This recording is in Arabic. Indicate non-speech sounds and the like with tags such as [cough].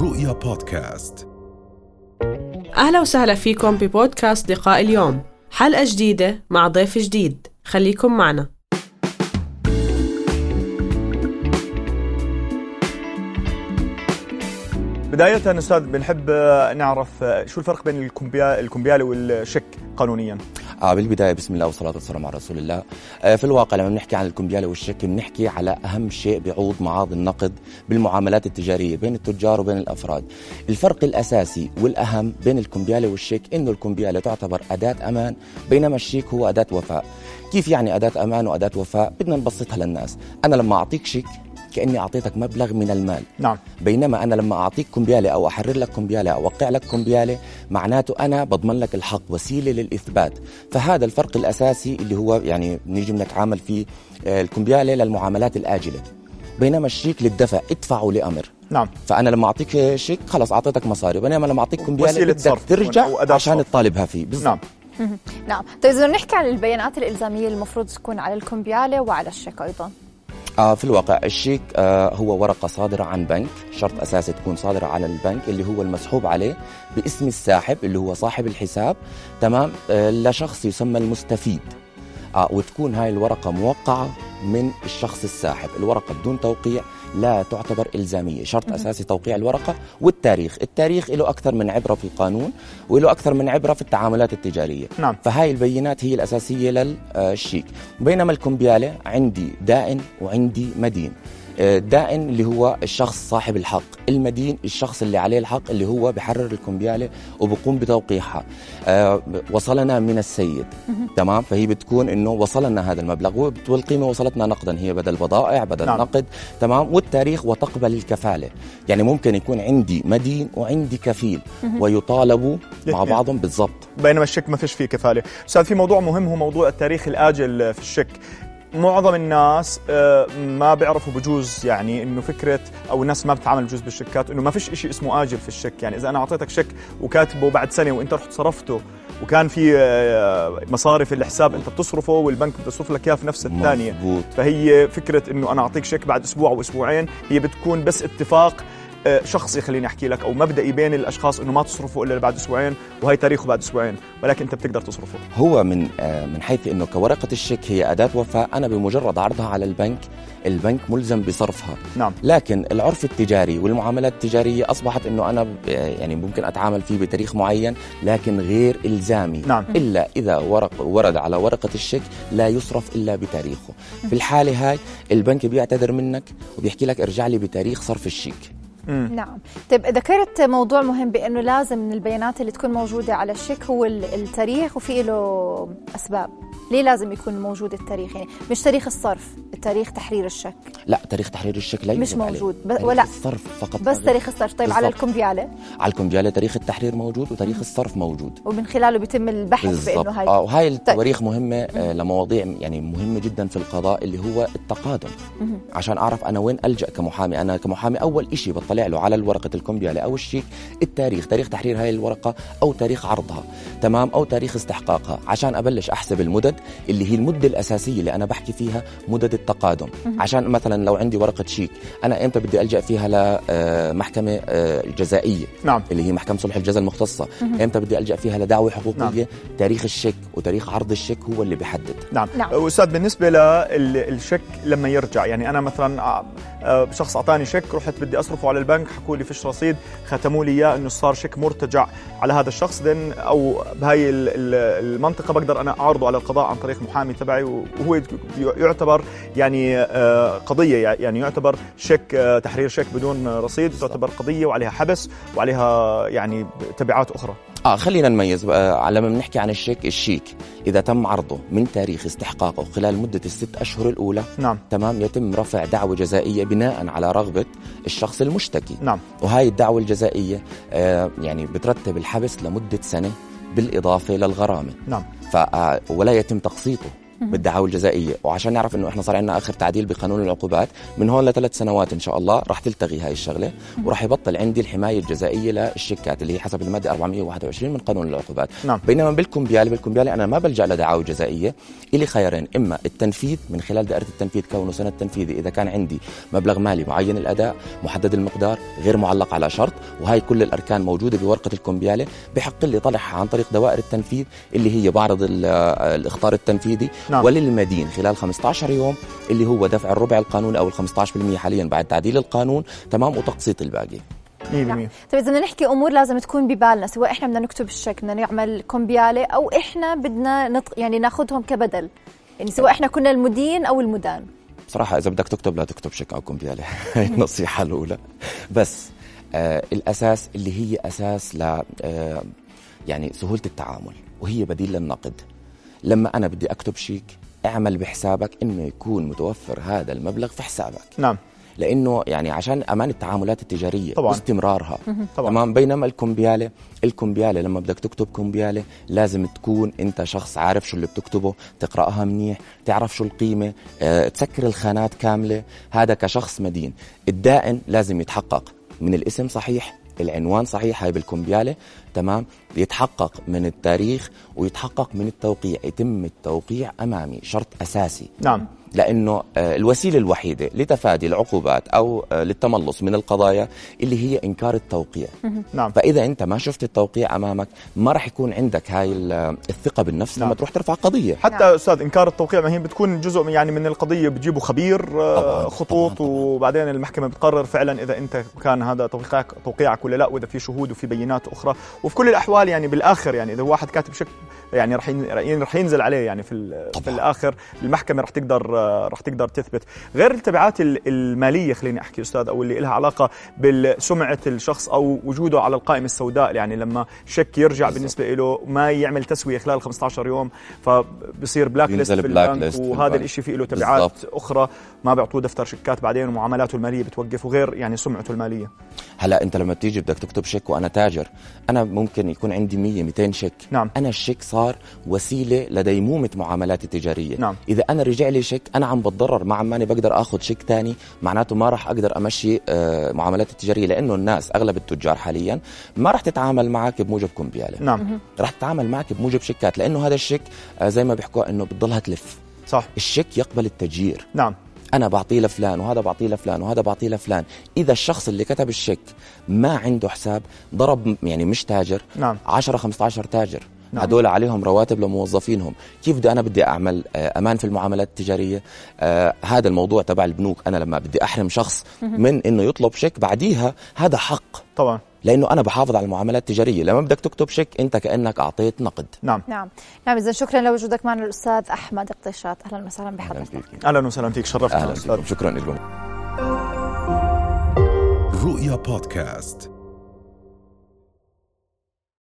رؤيا بودكاست. أهلا وسهلا فيكم ببودكاست لقاء اليوم. حلقة جديدة مع ضيف جديد. خليكم معنا. بداية أستاذ بنحب نعرف شو الفرق بين الكمبيا- الكمبيالة والشك قانونيا؟ آه بالبداية بسم الله والصلاة والسلام على رسول الله. آه في الواقع لما بنحكي عن الكمبيالة والشك بنحكي على أهم شيء بيعوض معاض النقد بالمعاملات التجارية بين التجار وبين الأفراد. الفرق الأساسي والأهم بين الكمبيالة والشيك إنه الكمبيالة تعتبر أداة أمان بينما الشيك هو أداة وفاء. كيف يعني أداة أمان وأداة وفاء؟ بدنا نبسطها للناس. أنا لما أعطيك شيك كأني أعطيتك مبلغ من المال. نعم. بينما أنا لما أعطيك كمبياله أو أحرر لك كمبياله أو أوقع لك كمبياله معناته أنا بضمن لك الحق وسيلة للإثبات. فهذا الفرق الأساسي اللي هو يعني نيجي بنتعامل فيه آه، الكمبياله للمعاملات الآجلة. بينما الشيك للدفع ادفعوا لأمر. نعم. فأنا لما أعطيك شيك خلص أعطيتك مصاري. بينما لما أعطيك كمبياله وسيلة بدك صرف ترجع عشان. تطالبها فيه. بالضبط نعم. نعم. طيب إذا نحكي عن البيانات الإلزامية اللي المفروض تكون على الكمبيالة وعلى الشيك أيضا. آه في الواقع الشيك آه هو ورقة صادرة عن بنك شرط أساسي تكون صادرة عن البنك اللي هو المسحوب عليه باسم الساحب اللي هو صاحب الحساب تمام؟ آه لشخص يسمى المستفيد. آه وتكون هاي الورقة موقعة من الشخص الساحب. الورقة بدون توقيع لا تعتبر إلزامية شرط أساسي توقيع الورقة والتاريخ. التاريخ له أكثر من عبرة في القانون وله أكثر من عبرة في التعاملات التجارية. نعم. فهاي البينات هي الأساسية للشيك. بينما الكمبيالة عندي دائن وعندي مدين. الدائن اللي هو الشخص صاحب الحق المدين الشخص اللي عليه الحق اللي هو بحرر الكمبيالة وبقوم بتوقيعها. آه، وصلنا من السيد تمام؟ فهي بتكون إنه وصلنا هذا المبلغ والقيمه وصلتنا نقدا هي بدل بضائع بدل نعم. نقد تمام؟ والتاريخ وتقبل الكفالة. يعني ممكن يكون عندي مدين وعندي كفيل ويطالبوا مع. بعضهم بالضبط. بينما الشك ما فيش فيه كفالة. أستاذ في موضوع مهم هو موضوع التاريخ الآجل في الشك. معظم الناس آه، ما بيعرفوا بجوز يعني إنه فكرة أو الناس ما بتتعامل بجوز بالشيكات إنه ما فيش شيء اسمه آجل في الشك. يعني إذا أنا أعطيتك شك وكاتبه بعد سنة وأنت رحت صرفته وكان في آه، مصاري في الحساب أنت بتصرفه والبنك بده يصرف لك إياه في نفس الثانية. فهي فكرة إنه أنا أعطيك شيك بعد أسبوع أو أسبوعين هي بتكون بس اتفاق شخصي خليني أحكي لك أو مبدئي بين الأشخاص إنه ما تصرفوا إلا بعد أسبوعين وهي تاريخه بعد أسبوعين ولكن أنت بتقدر تصرفه. هو من آه، من حيث إنه كورقة الشيك هي أداة وفاء أنا بمجرد عرضها على البنك البنك ملزم بصرفها. نعم. لكن العرف التجاري والمعاملات التجارية أصبحت إنه أنا ب- يعني ممكن أتعامل فيه بتاريخ معين لكن غير إلزامي. نعم. إلا إذا ورق ورد على ورقة الشيك لا يصرف إلا بتاريخه. في الحالة هاي البنك بيعتذر منك وبيحكي لك ارجع لي بتاريخ صرف الشيك. مم. نعم. طيب ذكرت موضوع مهم بأنه لازم من البيانات اللي تكون موجودة على الشيك هو ال- التاريخ وفي له أسباب. ليه لازم يكون موجود التاريخ؟ يعني مش تاريخ الصرف تاريخ تحرير الشك لا تاريخ تحرير الشيك لا مش. موجود. ب- تاريخ ولا- الصرف فقط بس تاريخ. الصرف. طيب على بالضبط. الكمبيالة. على الكمبيالة تاريخ التحرير موجود وتاريخ الصرف موجود. ومن خلاله بيتم البحث بالضبط. بأنه هاي. آه وهاي التواريخ مهمة آه لمواضيع يعني مهمة جدا في القضاء اللي هو التقادم. عشان أعرف أنا وين ألجأ كمحامي. أنا كمحامي أول شيء بطلع له على ورقه الكمبياله أو الشيك التاريخ تاريخ تحرير هاي الورقة أو تاريخ عرضها تمام؟ أو تاريخ استحقاقها عشان أبلش أحسب المدد اللي هي المدة الأساسية اللي أنا بحكي فيها مدد التقادم. عشان مثلا لو عندي ورقة شيك أنا إمتى بدي ألجأ فيها لمحكمه جزائية؟ نعم. اللي هي محكمة صلح الجزاء المختصة. إمتى بدي ألجأ فيها لدعوة حقوقية؟ نعم. تاريخ الشيك وتاريخ عرض الشيك هو اللي بيحدد. نعم, نعم. أستاذ بالنسبة للشك لما يرجع يعني أنا مثلا آه، آه، شخص أعطاني شك رحت بدي أصرفه على البنك حكوا لي فيش رصيد ختموا لي إياه إنه صار شك مرتجع على هذا الشخص. دن أو بهاي ال- ال- المنطقة بقدر أنا أعرضه على القضاء عن طريق محامي تبعي وهو يعتبر يعني آه، قضية يعني يعتبر شك آه، تحرير شك بدون رصيد تعتبر قضية وعليها حبس وعليها يعني تبعات أخرى. آه خلينا نميز. آه لما بنحكي عن الشيك الشيك إذا تم عرضه من تاريخ استحقاقه خلال مدة الست أشهر الأولى نعم. تمام يتم رفع دعوة جزائية بناء على رغبة الشخص المشتكي. نعم. وهاي الدعوة الجزائية آه يعني بترتب الحبس لمدة سنة بالإضافة للغرامة. نعم. ف آه، ولا يتم تقسيطه. بالدعاوى الجزائية. وعشان نعرف إنه إحنا صار عندنا آخر تعديل بقانون العقوبات من هون لثلاث سنوات إن شاء الله راح تلتغي هاي الشغلة وراح يبطل عندي الحماية الجزائية للشيكات اللي هي حسب المادة 421 من قانون العقوبات. نعم. بينما بالكمبيالي بالكمبيالي أنا ما بلجأ لدعاوى جزائية إلي خيارين. إما التنفيذ من خلال دائرة التنفيذ كونه سند تنفيذي إذا كان عندي مبلغ مالي معين الأداء محدد المقدار غير معلق على شرط وهي كل الأركان موجودة بورقة الكمبيالي بحق لي طرحها عن طريق دوائر التنفيذ اللي هي بعرض الإخطار التنفيذي نعم. وللمدين خلال 15 يوم اللي هو دفع الربع القانوني أو ال 15% حاليا بعد تعديل القانون تمام وتقسيط الباقي. 100% طيب إذا بدنا نحكي أمور لازم تكون ببالنا سواء إحنا بدنا نكتب الشيك بدنا نعمل كومبيالي أو إحنا بدنا نط... يعني ناخذهم كبدل. يعني سواء إحنا كنا المدين أو المدان. بصراحه إذا بدك تكتب لا تكتب شيك أو كومبيالي [laughs] هي النصيحة الأولى. بس آه الأساس اللي هي أساس ل آه يعني سهولة التعامل وهي بديل للنقد. لما أنا بدي أكتب شيك أعمل بحسابك إنه يكون متوفر هذا المبلغ في حسابك. نعم. لأنه يعني عشان أمان التعاملات التجارية طبعاً. واستمرارها طبعاً. تمام؟ بينما الكمبيالة الكمبيالة لما بدك تكتب كمبيالة لازم تكون أنت شخص عارف شو اللي بتكتبه تقرأها منيح تعرف شو القيمة آه تسكر الخانات كاملة. هذا كشخص مدين. الدائن لازم يتحقق. من الاسم صحيح العنوان صحيح هاي بالكمبيالة. تمام؟ يتحقق من التاريخ ويتحقق من التوقيع. يتم التوقيع أمامي شرط أساسي. نعم. لأنه آه، الوسيلة الوحيدة لتفادي العقوبات أو آه، للتملص من القضايا اللي هي إنكار التوقيع نعم فإذا أنت ما شفت التوقيع أمامك ما راح يكون عندك هاي ال- الثقة بالنفس نعم. لما تروح ترفع قضية حتى نعم. أستاذ إنكار التوقيع ما هي بتكون جزء من- يعني من القضية بتجيبوا خبير آه، طبعاً، خطوط طبعاً، طبعاً. وبعدين المحكمة بتقرر فعلا إذا أنت كان هذا توقيعك توقيعك ولا لا وإذا في شهود وفي بينات أخرى وفي كل الأحوال يعني بالآخر يعني إذا واحد كاتب شك يعني رح ين- رح ينزل عليه يعني في في طبعاً. الآخر المحكمة رح تقدر رح تقدر تثبت غير التبعات ال- المالية خليني أحكي أستاذ أو اللي لها علاقة بسمعه الشخص أو وجوده على القائمه السوداء يعني لما شك يرجع بالضبط. بالنسبة له ما يعمل تسوية خلال 15 يوم فبصير black list في البنك list في وهذا. الشيء فيه له تبعات بالضبط. أخرى ما بيعطوه دفتر شيكات بعدين ومعاملاته المالية بتوقف وغير يعني سمعته المالية هلا أنت لما بتيجي بدك تكتب شيك وأنا تاجر أنا ممكن يكون عندي 100 200 شيك نعم. أنا الشيك صار وسيلة لديمومة معاملاتي التجارية نعم. إذا أنا رجع لي شيك أنا عم بتضرر ما عماني بقدر آخذ شيك ثاني معناته ما راح أقدر أمشي آه، معاملاتي التجارية لأنه الناس أغلب التجار حاليا ما راح تتعامل معك بموجب كومبياله نعم. راح تتعامل معك بموجب شيكات لأنه هذا الشيك آه، زي ما بيحكوا إنه بتضلها تلف. صح. الشيك يقبل التجيير نعم. أنا بعطيه لفلان وهذا بعطيه لفلان وهذا بعطيه لفلان. إذا الشخص اللي كتب الشيك ما عنده حساب ضرب يعني مش تاجر نعم. 10 15 تاجر. نعم. هدول عليهم رواتب لموظفينهم. كيف بدي أنا بدي أعمل آه، أمان في المعاملات التجارية؟ آه هذا الموضوع تبع البنوك. أنا لما بدي أحرم شخص من إنه يطلب شيك بعديها هذا حق. طبعا. لأنه أنا بحافظ على المعاملات التجارية. لما بدك تكتب شيك أنت كأنك أعطيت نقد. نعم. نعم. نعم إذا شكرا لوجودك معنا الأستاذ أحمد قطيشات. أهلا وسهلا بحضرتك. أهلا وسهلا فيك. شرفتنا أهلا أستاذ فيكم. شكرا لكم. رؤيا بودكاست.